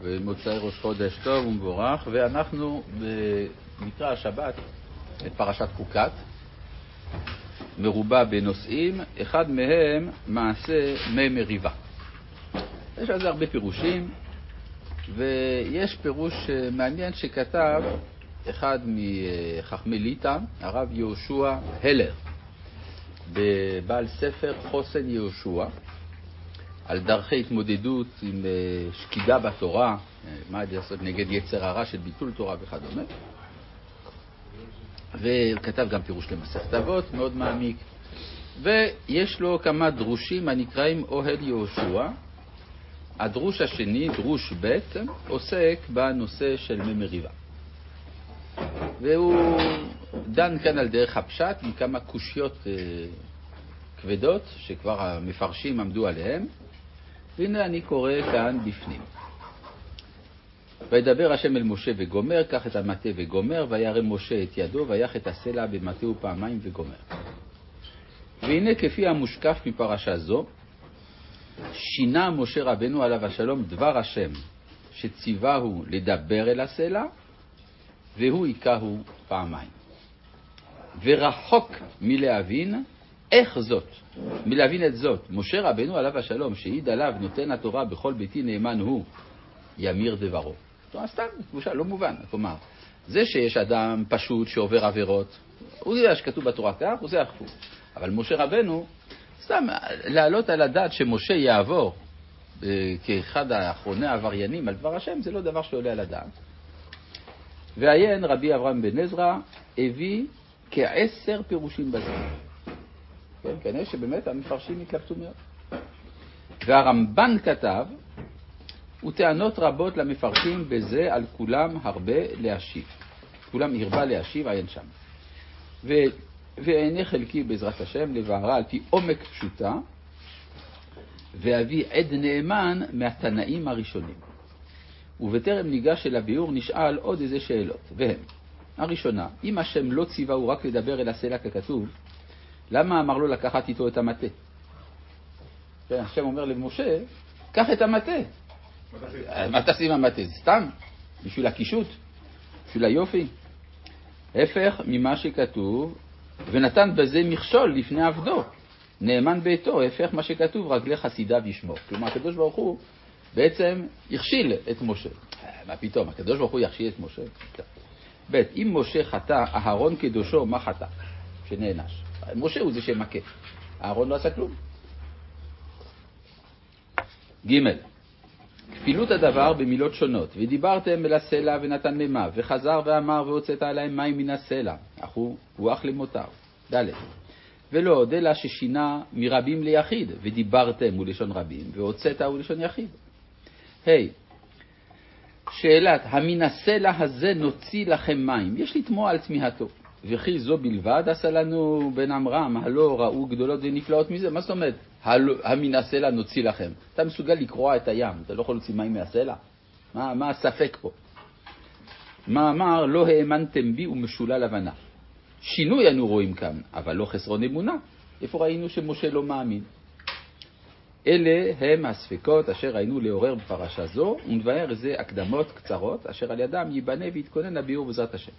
ומוצאי ראש חודש טוב ומבורך, ואנחנו נקרא השבת את פרשת חוקת, מרובה בנושאים, אחד מהם מעשה מי מריבה. יש על זה הרבה פירושים, ויש פירוש מעניין שכתב אחד מחכמי ליטא, הרב יהושע הלר, בבעל ספר חוסן יהושע, על דרכי התמודדות עם אה, שקידה בתורה, אה, מה לעשות נגד יצר הרע של ביטול תורה וכדומה. וכתב גם פירוש למסכת אבות, מאוד מעמיק. ויש לו כמה דרושים הנקראים אוהל יהושע. הדרוש השני, דרוש ב', עוסק בנושא של מי מריבה. והוא דן כאן על דרך הפשט מכמה קושיות אה, כבדות שכבר המפרשים עמדו עליהם, והנה אני קורא כאן בפנים. וידבר השם אל משה וגומר, קח את המטה וגומר, וירם משה את ידו, ויח את הסלע במטהו פעמיים וגומר. והנה כפי המושקף מפרשה זו, שינה משה רבנו עליו השלום דבר השם, שציווהו לדבר אל הסלע, והוא היכהו פעמיים. ורחוק מלהבין איך זאת, מלהבין את זאת, משה רבנו עליו השלום, שהעיד עליו נותן התורה בכל ביתי נאמן הוא, ימיר דברו. כלומר, סתם, תחושה, לא מובן. כלומר, זה שיש אדם פשוט שעובר עבירות, הוא יודע שכתוב בתורה כך, הוא זה הפוך. אבל משה רבנו, סתם להעלות על הדעת שמשה יעבור אה, כאחד האחרוני העבריינים על דבר השם, זה לא דבר שעולה על הדעת. ועיין רבי אברהם בן עזרא הביא כעשר פירושים בזה. כן, כנראה שבאמת המפרשים התלבטו מאוד. והרמב"ן כתב, וטענות רבות למפרשים בזה על כולם הרבה להשיב. כולם הרבה להשיב, עיין שם. ו... ואענה חלקי בעזרת השם לבערה על פי עומק פשוטה, ואביא עד נאמן מהתנאים הראשונים. ובטרם ניגש אל הביאור נשאל עוד איזה שאלות, והם הראשונה, אם השם לא ציווהו רק לדבר אל הסלע ככתוב, למה אמר לו לקחת איתו את המטה? כן, השם אומר למשה, קח את המטה. מה תעשי עם המטה? סתם? בשביל הקישוט? בשביל היופי? ההפך ממה שכתוב, ונתן בזה מכשול לפני עבדו, נאמן ביתו, ההפך מה שכתוב, רגלי חסידיו ישמור. כלומר, הקדוש ברוך הוא בעצם הכשיל את משה. מה פתאום, הקדוש ברוך הוא יכשיל את משה? ב', אם משה חטא, אהרון קדושו, מה חטא? שנענש. משה הוא זה שמכה. אהרון לא עשה כלום. ג' כפילות הדבר במילות שונות, ודיברתם אל הסלע ונתן מימיו, וחזר ואמר והוצאת עליהם מים מן הסלע, אך הוא, אך למותר. ד' ולא עוד אלא ששינה מרבים ליחיד, ודיברתם הוא לשון רבים, והוצאת הוא לשון יחיד. ה' hey, שאלת, המן הסלע הזה נוציא לכם מים, יש לתמוע על תמיהתו. וכי זו בלבד עשה לנו בן עמרם, הלא ראו גדולות ונפלאות מזה? מה זאת אומרת, המן הסלע נוציא לכם? אתה מסוגל לקרוע את הים, אתה לא יכול להוציא מים מהסלע? מה, מה הספק פה? מה אמר, לא האמנתם בי ומשולל הבנה. שינוי אנו רואים כאן, אבל לא חסרון אמונה. איפה ראינו שמשה לא מאמין? אלה הם הספקות אשר ראינו לעורר בפרשה זו, ונבהר זה הקדמות קצרות, אשר על ידם ייבנה ויתכונן הביאור בעזרת השם.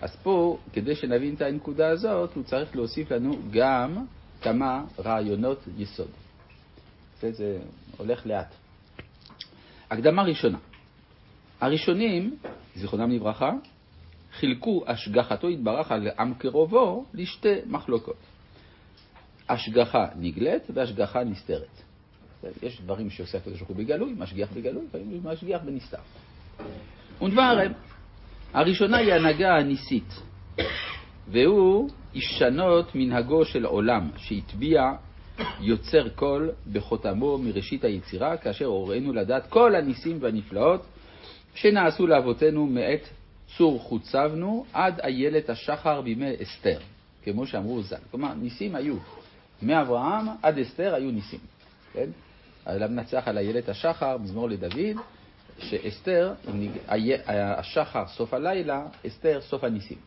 אז פה, כדי שנבין את הנקודה הזאת, הוא צריך להוסיף לנו גם כמה רעיונות יסוד. זה הולך לאט. הקדמה ראשונה. הראשונים, זיכרונם לברכה, חילקו השגחתו יתברך על עם קרובו לשתי מחלוקות. השגחה נגלית והשגחה נסתרת. יש דברים שעושה הקדוש ברוך הוא בגלוי, משגיח בגלוי, לפעמים משגיח בנסתר. ונדברם, הראשונה היא הנהגה הניסית, והוא ישנות מנהגו של עולם, שהטביע יוצר קול בחותמו מראשית היצירה, כאשר הוראנו לדעת כל הניסים והנפלאות שנעשו לאבותינו מעת צור חוצבנו עד איילת השחר בימי אסתר, כמו שאמרו ז"ל. כלומר, ניסים היו. מאברהם עד אסתר היו ניסים. כן? למנצח על איילת השחר, מזמור לדוד, שאסתר, השחר סוף הלילה, אסתר סוף הניסים.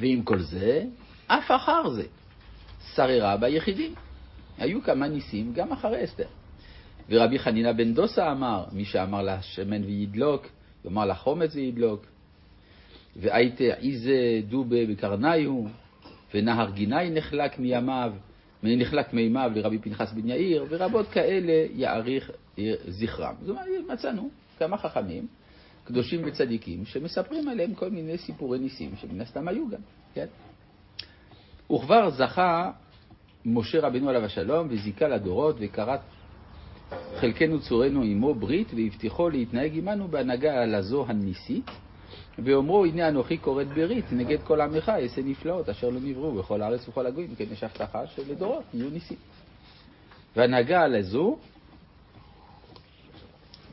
ועם כל זה, אף אחר זה, שררה ביחידים. היו כמה ניסים גם אחרי אסתר. ורבי חנינא בן דוסה אמר, מי שאמר לשמן וידלוק, יאמר לחומץ וידלוק. והייתה איזה דובה בקרניו, ונהר גיני נחלק מימיו, נחלק מימיו לרבי פנחס בן יאיר, ורבות כאלה יאריך זכרם. זאת אומרת, מצאנו כמה חכמים, קדושים וצדיקים, שמספרים עליהם כל מיני סיפורי ניסים, שמן הסתם היו גם, כן? וכבר זכה משה רבנו עליו השלום וזיכה לדורות וכרת חלקנו צורנו עמו ברית והבטיחו להתנהג עמנו בהנהגה לזו הניסית ואומרו הנה אנוכי כורת ברית נגד כל עמך אעשה נפלאות אשר לא נבראו בכל הארץ ובכל הגויים כן יש הבטחה שלדורות יהיו ניסים. והנהגה לזו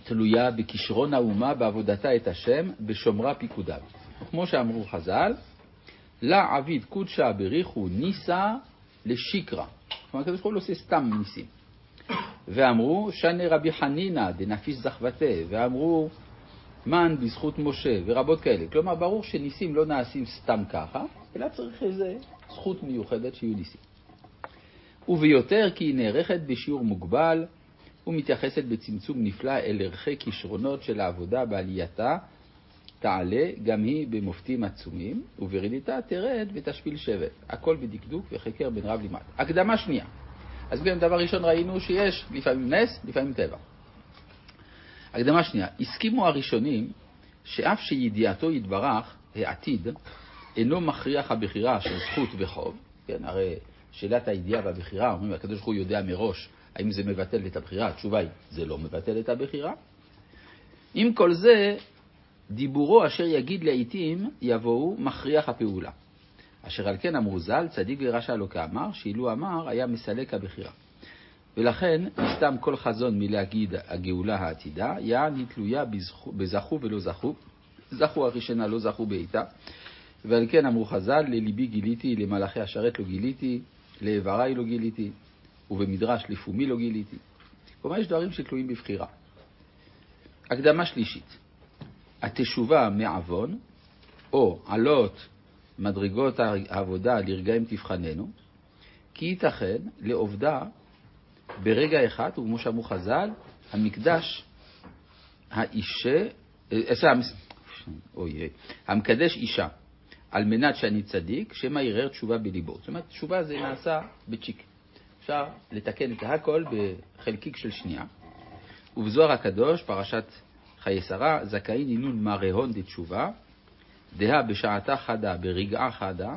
תלויה בכישרון האומה בעבודתה את השם בשומרה פיקודיו. כמו שאמרו חז"ל, לה עביד קודשא בריחו ניסה לשיקרא. כלומר, הקדוש ברוך הוא לא עושה סתם ניסים. ואמרו, שנה רבי חנינא דנפיס זכבתה, ואמרו, מן בזכות משה, ורבות כאלה. כלומר, ברור שניסים לא נעשים סתם ככה, אלא צריך איזו זכות מיוחדת שיהיו ניסים. וביותר כי היא נערכת בשיעור מוגבל ומתייחסת בצמצום נפלא אל ערכי כישרונות של העבודה בעלייתה, תעלה גם היא במופתים עצומים, וברדיתה תרד ותשפיל שבט. הכל בדקדוק וחקר בין רב למד. הקדמה שנייה. אז בין דבר ראשון ראינו שיש לפעמים נס, לפעמים טבע. הקדמה שנייה, הסכימו הראשונים שאף שידיעתו יתברך, העתיד, אינו מכריח הבחירה של זכות וחוב, כן, הרי שאלת הידיעה והבחירה, אומרים, הקדוש ברוך הוא יודע מראש האם זה מבטל את הבחירה, התשובה היא, זה לא מבטל את הבחירה. עם כל זה, דיבורו אשר יגיד לעתים יבואו מכריח הפעולה. אשר על כן אמרו ז"ל, צדיק ורשע לא כאמר, שאילו אמר, היה מסלק הבחירה. ולכן, נסתם כל חזון מלהגיד הגאולה העתידה, יען היא תלויה בזכו ולא זכו, זכו הראשונה לא זכו בעיטה. ועל כן אמרו חז"ל, לליבי גיליתי, למלאכי השרת לא גיליתי, לאיבריי לא גיליתי, ובמדרש לפומי לא גיליתי. כלומר, יש דברים שתלויים בבחירה. הקדמה שלישית, התשובה מעוון, או עלות מדרגות העבודה לרגעים תבחננו, כי ייתכן לעובדה ברגע אחד, וכמו שאמרו חז"ל, המקדש האישה, אה, אוי, המקדש אישה, על מנת שאני צדיק, שמא ירר תשובה בליבו. זאת אומרת, תשובה זה נעשה בצ'יק. אפשר לתקן את הכל בחלקיק של שנייה. ובזוהר הקדוש, פרשת חיי שרה, זכאי נינון מרהון דתשובה, דהה בשעתה חדה, ברגעה חדה,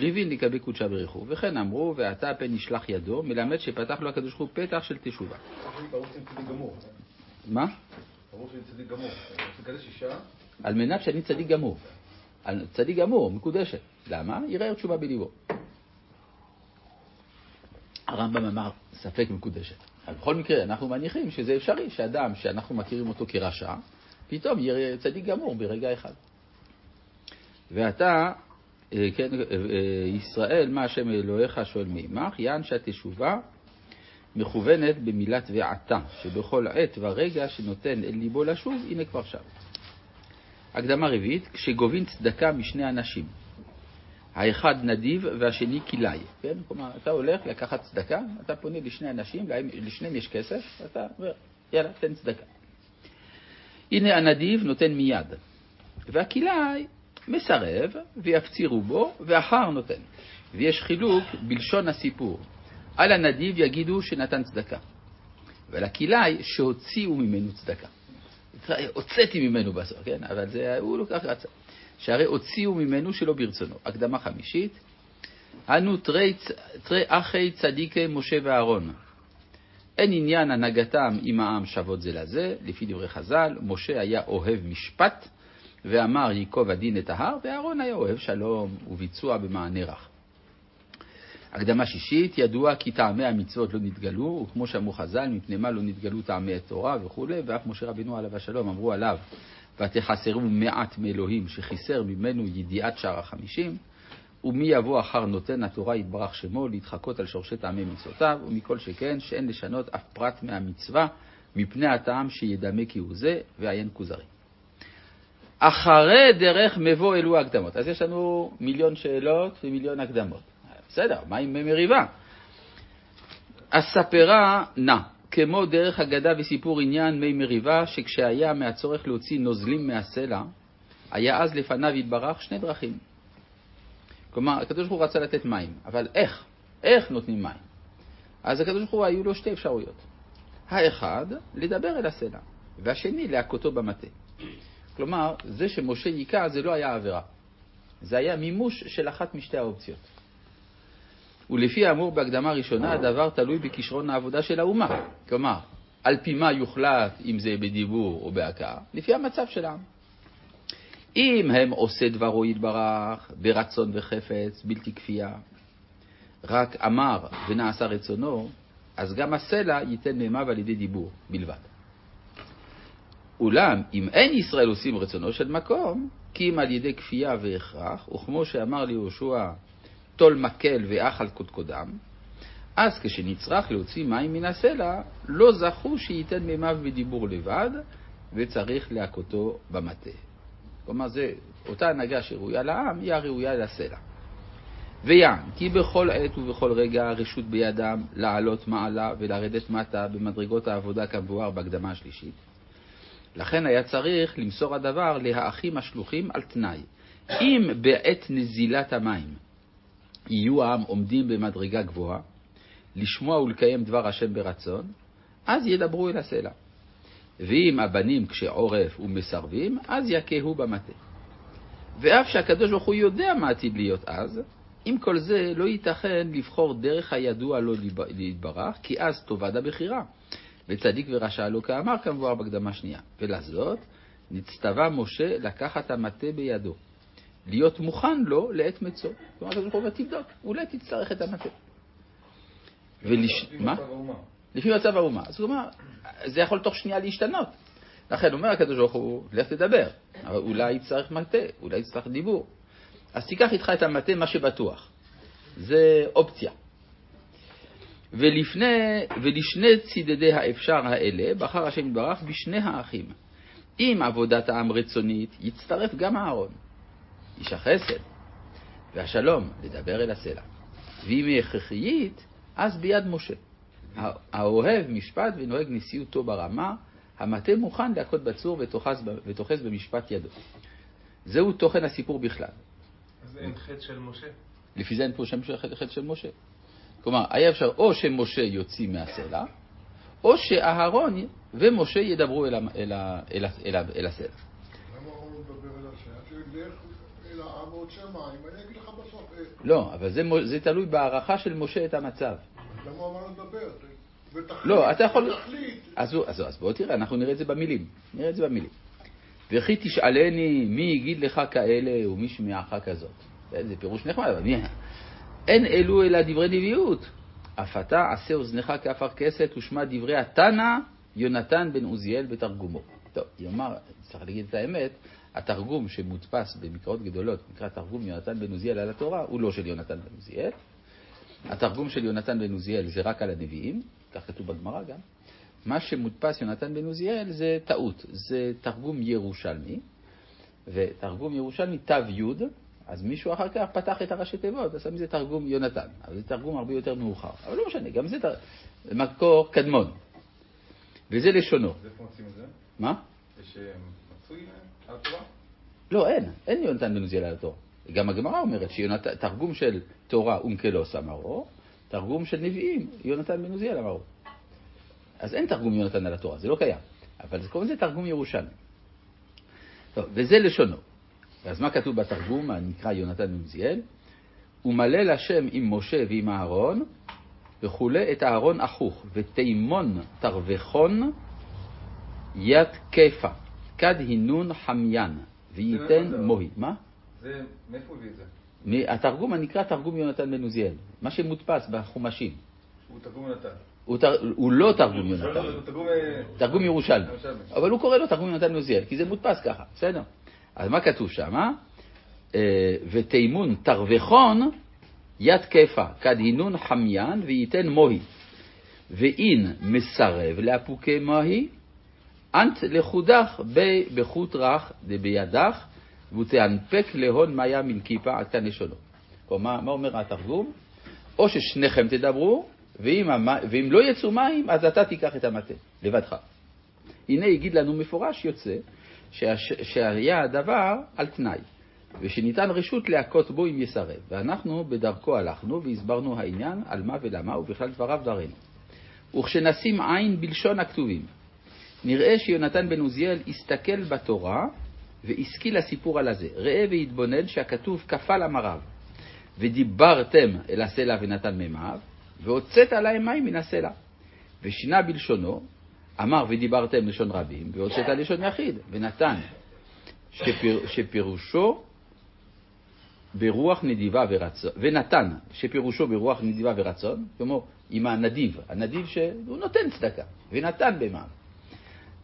קריבין לקבי קודשה בריחו. וכן אמרו, ועתה פן נשלח ידו, מלמד שפתח לו הקדוש ברוך הוא פתח של תשובה. מה? על מנת שאני צדיק גמור. צדיק גמור, מקודשת. למה? יראה תשובה בליבו. הרמב"ם אמר, ספק מקודשת. אבל בכל מקרה, אנחנו מניחים שזה אפשרי שאדם שאנחנו מכירים אותו כרשע, פתאום יהיה צדיק גמור ברגע אחד. ואתה, אה, כן, אה, אה, ישראל, מה השם אלוהיך שואל מעמך, יען שהתשובה מכוונת במילת ועתה, שבכל עת ורגע שנותן אל ליבו לשוב, הנה כבר שם. הקדמה רביעית, כשגובים צדקה משני אנשים, האחד נדיב והשני כלאי, כן? כלומר, אתה הולך לקחת צדקה, אתה פונה לשני אנשים, לשניהם יש כסף, אתה אומר, יאללה, תן צדקה. הנה הנדיב נותן מיד, והכלאי מסרב ויפצירו בו, ואחר נותן. ויש חילוק בלשון הסיפור. על הנדיב יגידו שנתן צדקה, ולכלאי שהוציאו ממנו צדקה. הוצאתי ממנו בסוף, כן? אבל זה, הוא כך רצה. שהרי הוציאו ממנו שלא ברצונו. הקדמה חמישית, אנו תרי, תרי אחי צדיקי משה ואהרון. אין עניין הנהגתם עם העם שוות זה לזה, לפי דברי חז"ל, משה היה אוהב משפט, ואמר ייקוב הדין את ההר, ואהרון היה אוהב שלום וביצוע במענה רך. הקדמה שישית, ידוע כי טעמי המצוות לא נתגלו, וכמו שאמרו חז"ל, מפני מה לא נתגלו טעמי התורה וכולי, ואף משה רבינו עליו השלום אמרו עליו, ותחסרו מעט מאלוהים שחיסר ממנו ידיעת שער החמישים, ומי יבוא אחר נותן התורה יתברך שמו להתחקות על שורשי טעמי מצוותיו, ומכל שכן שאין לשנות אף פרט מהמצווה, מפני הטעם שידמה כי הוא זה, ועיין כוזרי. אחרי דרך מבוא אלו ההקדמות. אז יש לנו מיליון שאלות ומיליון הקדמות. בסדר, מה עם מריבה? הספרה נע, כמו דרך אגדה וסיפור עניין מי מריבה, שכשהיה מהצורך להוציא נוזלים מהסלע, היה אז לפניו יתברך שני דרכים. כלומר, הקדוש ברוך הוא רצה לתת מים, אבל איך? איך נותנים מים? אז הקדוש ברוך הוא היו לו שתי אפשרויות. האחד, לדבר אל הסלע, והשני, להכותו במטה. כלומר, זה שמשה היכה זה לא היה עבירה. זה היה מימוש של אחת משתי האופציות. ולפי האמור בהקדמה הראשונה, הדבר תלוי בכישרון העבודה של האומה. כלומר, על פי מה יוחלט, אם זה בדיבור או בהכאה? לפי המצב של העם. אם הם עושה דברו יתברך ברצון וחפץ, בלתי כפייה, רק אמר ונעשה רצונו, אז גם הסלע ייתן מימיו על ידי דיבור בלבד. אולם, אם אין ישראל עושים רצונו של מקום, כי אם על ידי כפייה והכרח, וכמו שאמר ליהושע, טול מקל ואח על קודקודם, אז כשנצרך להוציא מים מן הסלע, לא זכו שייתן מימיו בדיבור לבד, וצריך להכותו במטה. כלומר, זה אותה הנהגה שראויה לעם, היא הראויה לסלע. ויען, כי בכל עת ובכל רגע רשות בידם לעלות מעלה ולרדת מטה במדרגות העבודה כמבואר בהקדמה השלישית. לכן היה צריך למסור הדבר להאחים השלוחים על תנאי. אם בעת נזילת המים יהיו העם עומדים במדרגה גבוהה, לשמוע ולקיים דבר השם ברצון, אז ידברו אל הסלע. ואם הבנים קשי עורף ומסרבים, אז יכהו במטה. ואף שהקדוש ברוך הוא יודע מה עתיד להיות אז, עם כל זה לא ייתכן לבחור דרך הידוע לו להתברך, כי אז תאבד הבחירה. וצדיק ורשע לו כאמר כמבואר בהקדמה שנייה. ולזאת נצטווה משה לקחת המטה בידו, להיות מוכן לו לעת מצוא. כלומר, הקדוש ברוך הוא תבדוק, אולי תצטרך את המטה. ולש... מה? לפי מצב האומה. אז הוא אומר, זה יכול תוך שנייה להשתנות. לכן אומר הקדוש ברוך הוא, לך תדבר, אבל אולי יצטרך מטה, אולי יצטרך דיבור. אז תיקח איתך את המטה, מה שבטוח. זה אופציה. ולפני, ולשני צידדי האפשר האלה בחר השם יתברך בשני האחים. אם עבודת העם רצונית, יצטרף גם אהרון, איש החסד, והשלום, לדבר אל הסלע. ואם היא הכרחיית, אז ביד משה. האוהב משפט ונוהג נשיאותו ברמה, המטה מוכן להכות בצור ותוחז במשפט ידו. זהו תוכן הסיפור בכלל. אז אין חטא של משה? לפי זה אין פה שם של חטא של משה. כלומר, היה אפשר או שמשה יוציא מהסלע, או שאהרון ומשה ידברו אל, אל, אל, אל, אל הסלע. לא. אה, לא, אבל זה, זה תלוי בהערכה של משה את המצב. למה הוא אמר לו לדבר? ותחליט, לא, אתה יכול... אז, אז, אז בוא תראה, אנחנו נראה את זה במילים. נראה את זה במילים. וכי תשאלני מי יגיד לך כאלה ומי שמיעך כזאת. זה פירוש נחמד, אבל מי... אין אלו אלא דברי נביאות. אף אתה עשה אוזנך כעפר כסת ושמע דברי התנא יונתן בן עוזיאל בתרגומו. טוב, יאמר, צריך להגיד את האמת, התרגום שמודפס במקראות גדולות, נקרא תרגום יונתן בן עוזיאל על התורה, הוא לא של יונתן בן עוזיאל. התרגום של יונתן בן עוזיאל זה רק על הנביאים, כך כתוב בגמרא גם. מה שמודפס יונתן בן עוזיאל זה טעות, זה תרגום ירושלמי, ותרגום ירושלמי תו י', אז מישהו אחר כך פתח את הראשי תיבות, עשה מזה תרגום יונתן, אבל זה תרגום הרבה יותר מאוחר. אבל לא משנה, גם זה תר... מקור קדמון. וזה לשונו. איפה מוצאים את זה? מה? יש אה, מצוי על התורה? לא, אין, אין יונתן בן עוזיאל על התורה. גם הגמרא אומרת שתרגום של תורה אונקלוס אמרו, תרגום של נביאים, יונתן בן עוזיאל אמרו. אז אין תרגום יונתן על התורה, זה לא קיים. אבל זה קוראים לזה תרגום ירושלמי. טוב, וזה לשונו. אז מה כתוב בתרגום הנקרא יונתן בן עוזיאל? ומלא לשם עם משה ועם אהרון, וכולי את אהרון אחוך, ותימון תרווחון יד כיפה, כד הינון חמיין, וייתן מוהי. מה? זה, מאיפה הוא הביא את זה? התרגום הנקרא תרגום יונתן בן עוזיאל, מה שמודפס בחומשים. הוא תרגום יונתן. הוא, תר... הוא לא תרגום לא, יונתן, הוא תרגום... אה. ירושלמי. אבל הוא קורא לו תרגום יונתן בן עוזיאל, כי זה מודפס ככה, בסדר. אז מה כתוב שם? אה, ותימון תרווחון יד כיפה, כד הינון חמיין וייתן מוהי. ואין מסרב לאפוקי מוהי, אנט לחודך בחוט רך דבידך, ותאנפק להון מיה מן כיפה עד כאן לשונו. כלומר, מה אומר התרגום? או ששניכם תדברו, ואם, המ... ואם לא יצאו מים, אז אתה תיקח את המטה, לבדך. הנה הגיד לנו מפורש יוצא. שהיה הדבר על תנאי, ושניתן רשות להכות בו אם יסרב. ואנחנו בדרכו הלכנו והסברנו העניין על מה ולמה, ובכלל דבריו דברינו. וכשנשים עין בלשון הכתובים, נראה שיונתן בן עוזיאל הסתכל בתורה והשכיל לסיפור על הזה. ראה והתבונן שהכתוב כפל אמריו, ודיברתם אל הסלע ונתן מימיו, והוצאת עליהם מים מן הסלע. ושינה בלשונו, אמר ודיברתם לשון רבים, והוצאת לשון יחיד, ונתן, שפיר, שפירושו ברוח נדיבה ורצון, ונתן, שפירושו ברוח נדיבה ורצון, כמו עם הנדיב, הנדיב שהוא נותן צדקה, ונתן במה.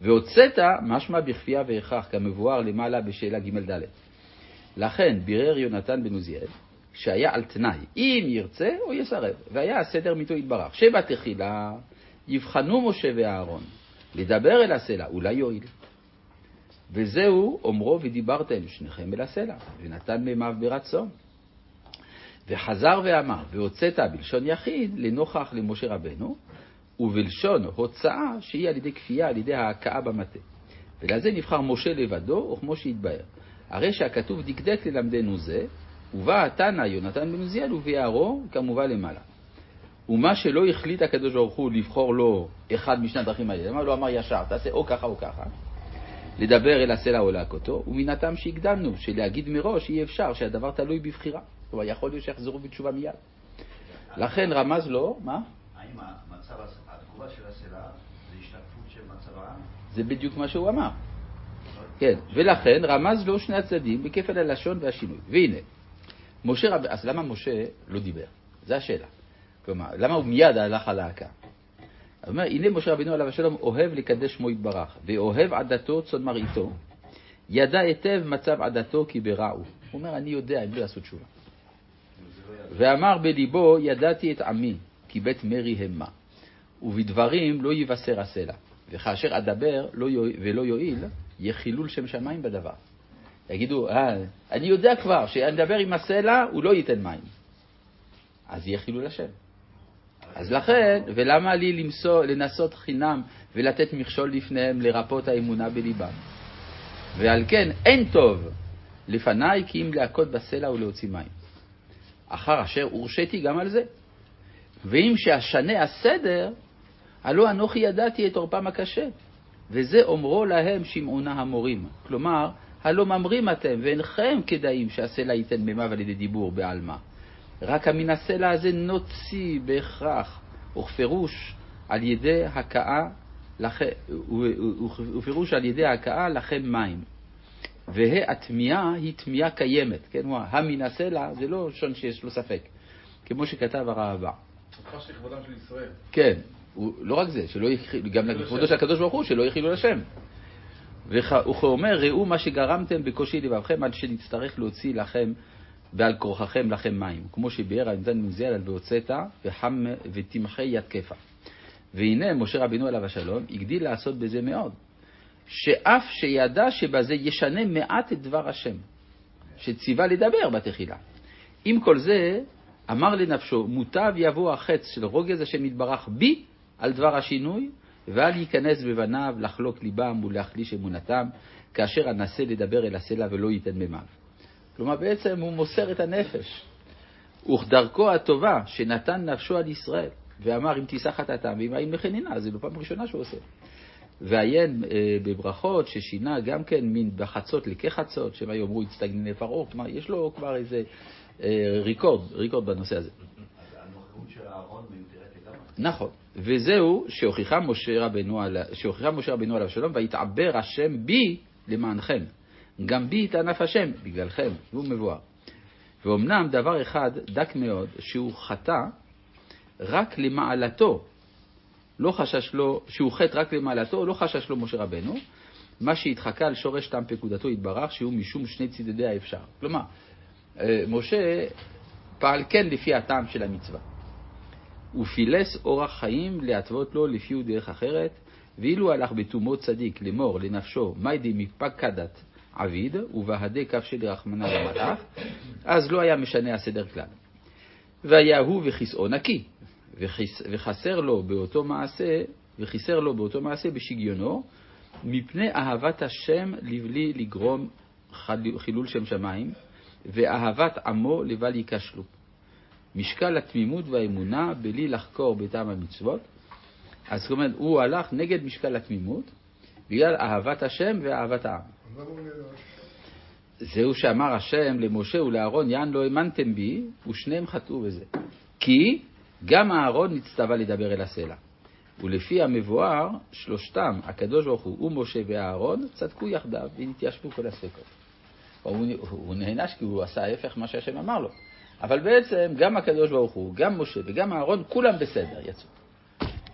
והוצאת משמע בכפייה והכרח, כמבואר למעלה בשאלה ג' ד'. לכן בירר יונתן בן עוזיאל, שהיה על תנאי, אם ירצה או יסרב, והיה הסדר מיתו יתברך, שבתחילה יבחנו משה ואהרון, לדבר אל הסלע, אולי יועיל. וזהו אומרו ודיברתם שניכם אל הסלע, ונתן מימיו ברצון. וחזר ואמר, והוצאת בלשון יחיד לנוכח למשה רבנו, ובלשון הוצאה שהיא על ידי כפייה, על ידי ההכאה במטה. ולזה נבחר משה לבדו, וכמו שהתבהר. הרי שהכתוב דקדק ללמדנו זה, ובא התנא יונתן בן עוזיאל וביערו כמובן למעלה. ומה שלא החליט הקדוש ברוך הוא לבחור לו אחד משני הדרכים האלה, למה לא אמר ישר, תעשה או ככה או ככה, לדבר אל הסלע או להכותו, ומן הטעם שהקדמנו, שלהגיד מראש אי אפשר שהדבר תלוי בבחירה. כלומר, יכול להיות שיחזרו בתשובה מיד. לכן רמז לו, מה? האם המצב, התגובה של הסלע זה השתקפות של מצב העם? זה בדיוק מה שהוא אמר. כן, ולכן רמז לו שני הצדדים בכפל הלשון והשינוי. והנה, משה רב... אז למה משה לא דיבר? זו השאלה. כלומר, למה הוא מיד הלך על ההכה? הוא אומר, הנה משה רבינו עליו השלום אוהב לקדש שמו יתברך, ואוהב עדתו צאן מרעיתו, ידע היטב מצב עדתו כי ברע הוא. הוא אומר, אני יודע, הם לא יעשו תשובה. ואמר בליבו, ידעתי את עמי, כי בית מרי המה, ובדברים לא יבשר הסלע, וכאשר אדבר לא יועיל, ולא יועיל, יהיה חילול שם שמיים בדבר. יגידו, אה, אני יודע כבר שאני אדבר עם הסלע, הוא לא ייתן מים. אז יהיה חילול השם. אז לכן, ולמה לי למסור, לנסות חינם ולתת מכשול לפניהם לרפות האמונה בליבם? ועל כן, אין טוב לפניי כי אם להכות בסלע ולהוציא מים. אחר אשר הורשיתי גם על זה. ואם שאשנה הסדר, הלא אנוכי ידעתי את עורפם הקשה. וזה אומרו להם שמעונה המורים. כלומר, הלא ממרים אתם, ואינכם כדאים שהסלע ייתן מימיו על ידי דיבור בעלמא. רק הסלע הזה נוציא בהכרח, וכפירוש על ידי הכאה, ופירוש על ידי הכאה לכם מים. והתמיהה היא תמיהה קיימת, כן? המן הסלע זה לא לשון שיש לו ספק, כמו שכתב הרעב"א. הוכחש לכבודם של ישראל. כן, לא רק זה, שלא יחילו, גם לכבודו של הקדוש ברוך הוא, שלא יחילו לשם. וכאומר, ראו מה שגרמתם בקושי לבבכם עד שנצטרך להוציא לכם ועל כורחכם לכם מים, כמו שביאר הנתן מוזיאל על והוצאת ותמחה יד כפה. והנה משה רבינו עליו השלום הגדיל לעשות בזה מאוד, שאף שידע שבזה ישנה מעט את דבר השם, שציווה לדבר בתחילה. עם כל זה, אמר לנפשו, מוטב יבוא החץ של רוגז השם יתברך בי על דבר השינוי, ואל ייכנס בבניו לחלוק ליבם ולהחליש אמונתם, כאשר אנסה לדבר אל הסלע ולא ייתן מימיו. כלומר, בעצם הוא מוסר את הנפש. וכדרכו הטובה שנתן נפשו על ישראל, ואמר אם תישא חטאתם ואם האם לחנינה, זו לא פעם ראשונה שהוא עושה. ועיין אה, בברכות ששינה גם כן מין בחצות לכחצות, שמה יאמרו הצטגני לפרעה, כלומר יש לו כבר איזה אה, ריקורד, ריקורד בנושא הזה. נכון, וזהו שהוכיחה משה רבנו עליו שלום, ויתעבר השם בי למענכם. גם בי יתענף השם, בגללכם, והוא מבואר. ואומנם דבר אחד דק מאוד, שהוא חטא רק למעלתו, לא חשש לו, שהוא חטא רק למעלתו, לא חשש לו משה רבנו, מה שהתחקה על שורש טעם פקודתו יתברך, שהוא משום שני צידדי האפשר. כלומר, אה, משה פעל כן לפי הטעם של המצווה. ופילס אורח חיים להתוות לו לפי דרך אחרת, ואילו הלך בתומו צדיק לאמור לנפשו מיידי מפקדת עביד, ובהדי כף שלי רחמנא למלאך, אז לא היה משנה הסדר כלל. והיה הוא וכיסאו נקי, וחסר לו באותו מעשה, וחיסר לו באותו מעשה בשגיונו, מפני אהבת השם לבלי לגרום חילול שם שמיים, ואהבת עמו לבל ייכשלו. משקל התמימות והאמונה בלי לחקור בטעם המצוות. אז זאת אומרת, הוא הלך נגד משקל התמימות, בגלל אהבת השם ואהבת העם. זהו שאמר השם למשה ולאהרון, יען לא האמנתם בי, ושניהם חטאו בזה. כי גם אהרון נצטווה לדבר אל הסלע. ולפי המבואר, שלושתם, הקדוש ברוך הוא ומשה ואהרון, צדקו יחדיו והתיישבו כל הספקות. הוא, הוא נענש כי הוא עשה ההפך ממה שהשם אמר לו. אבל בעצם גם הקדוש ברוך הוא, גם משה וגם אהרון, כולם בסדר, יצאו.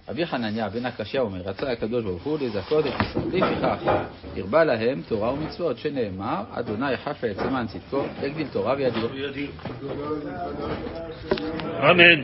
רבי חנניה בן הקשיא אומר, רצה הקדוש ברוך הוא לזכות את ישראל. לפיכך, הרבה להם תורה ומצוות, שנאמר, אדוני חפה את סימן צדקו, יגדיל תורה וידיר. אמן.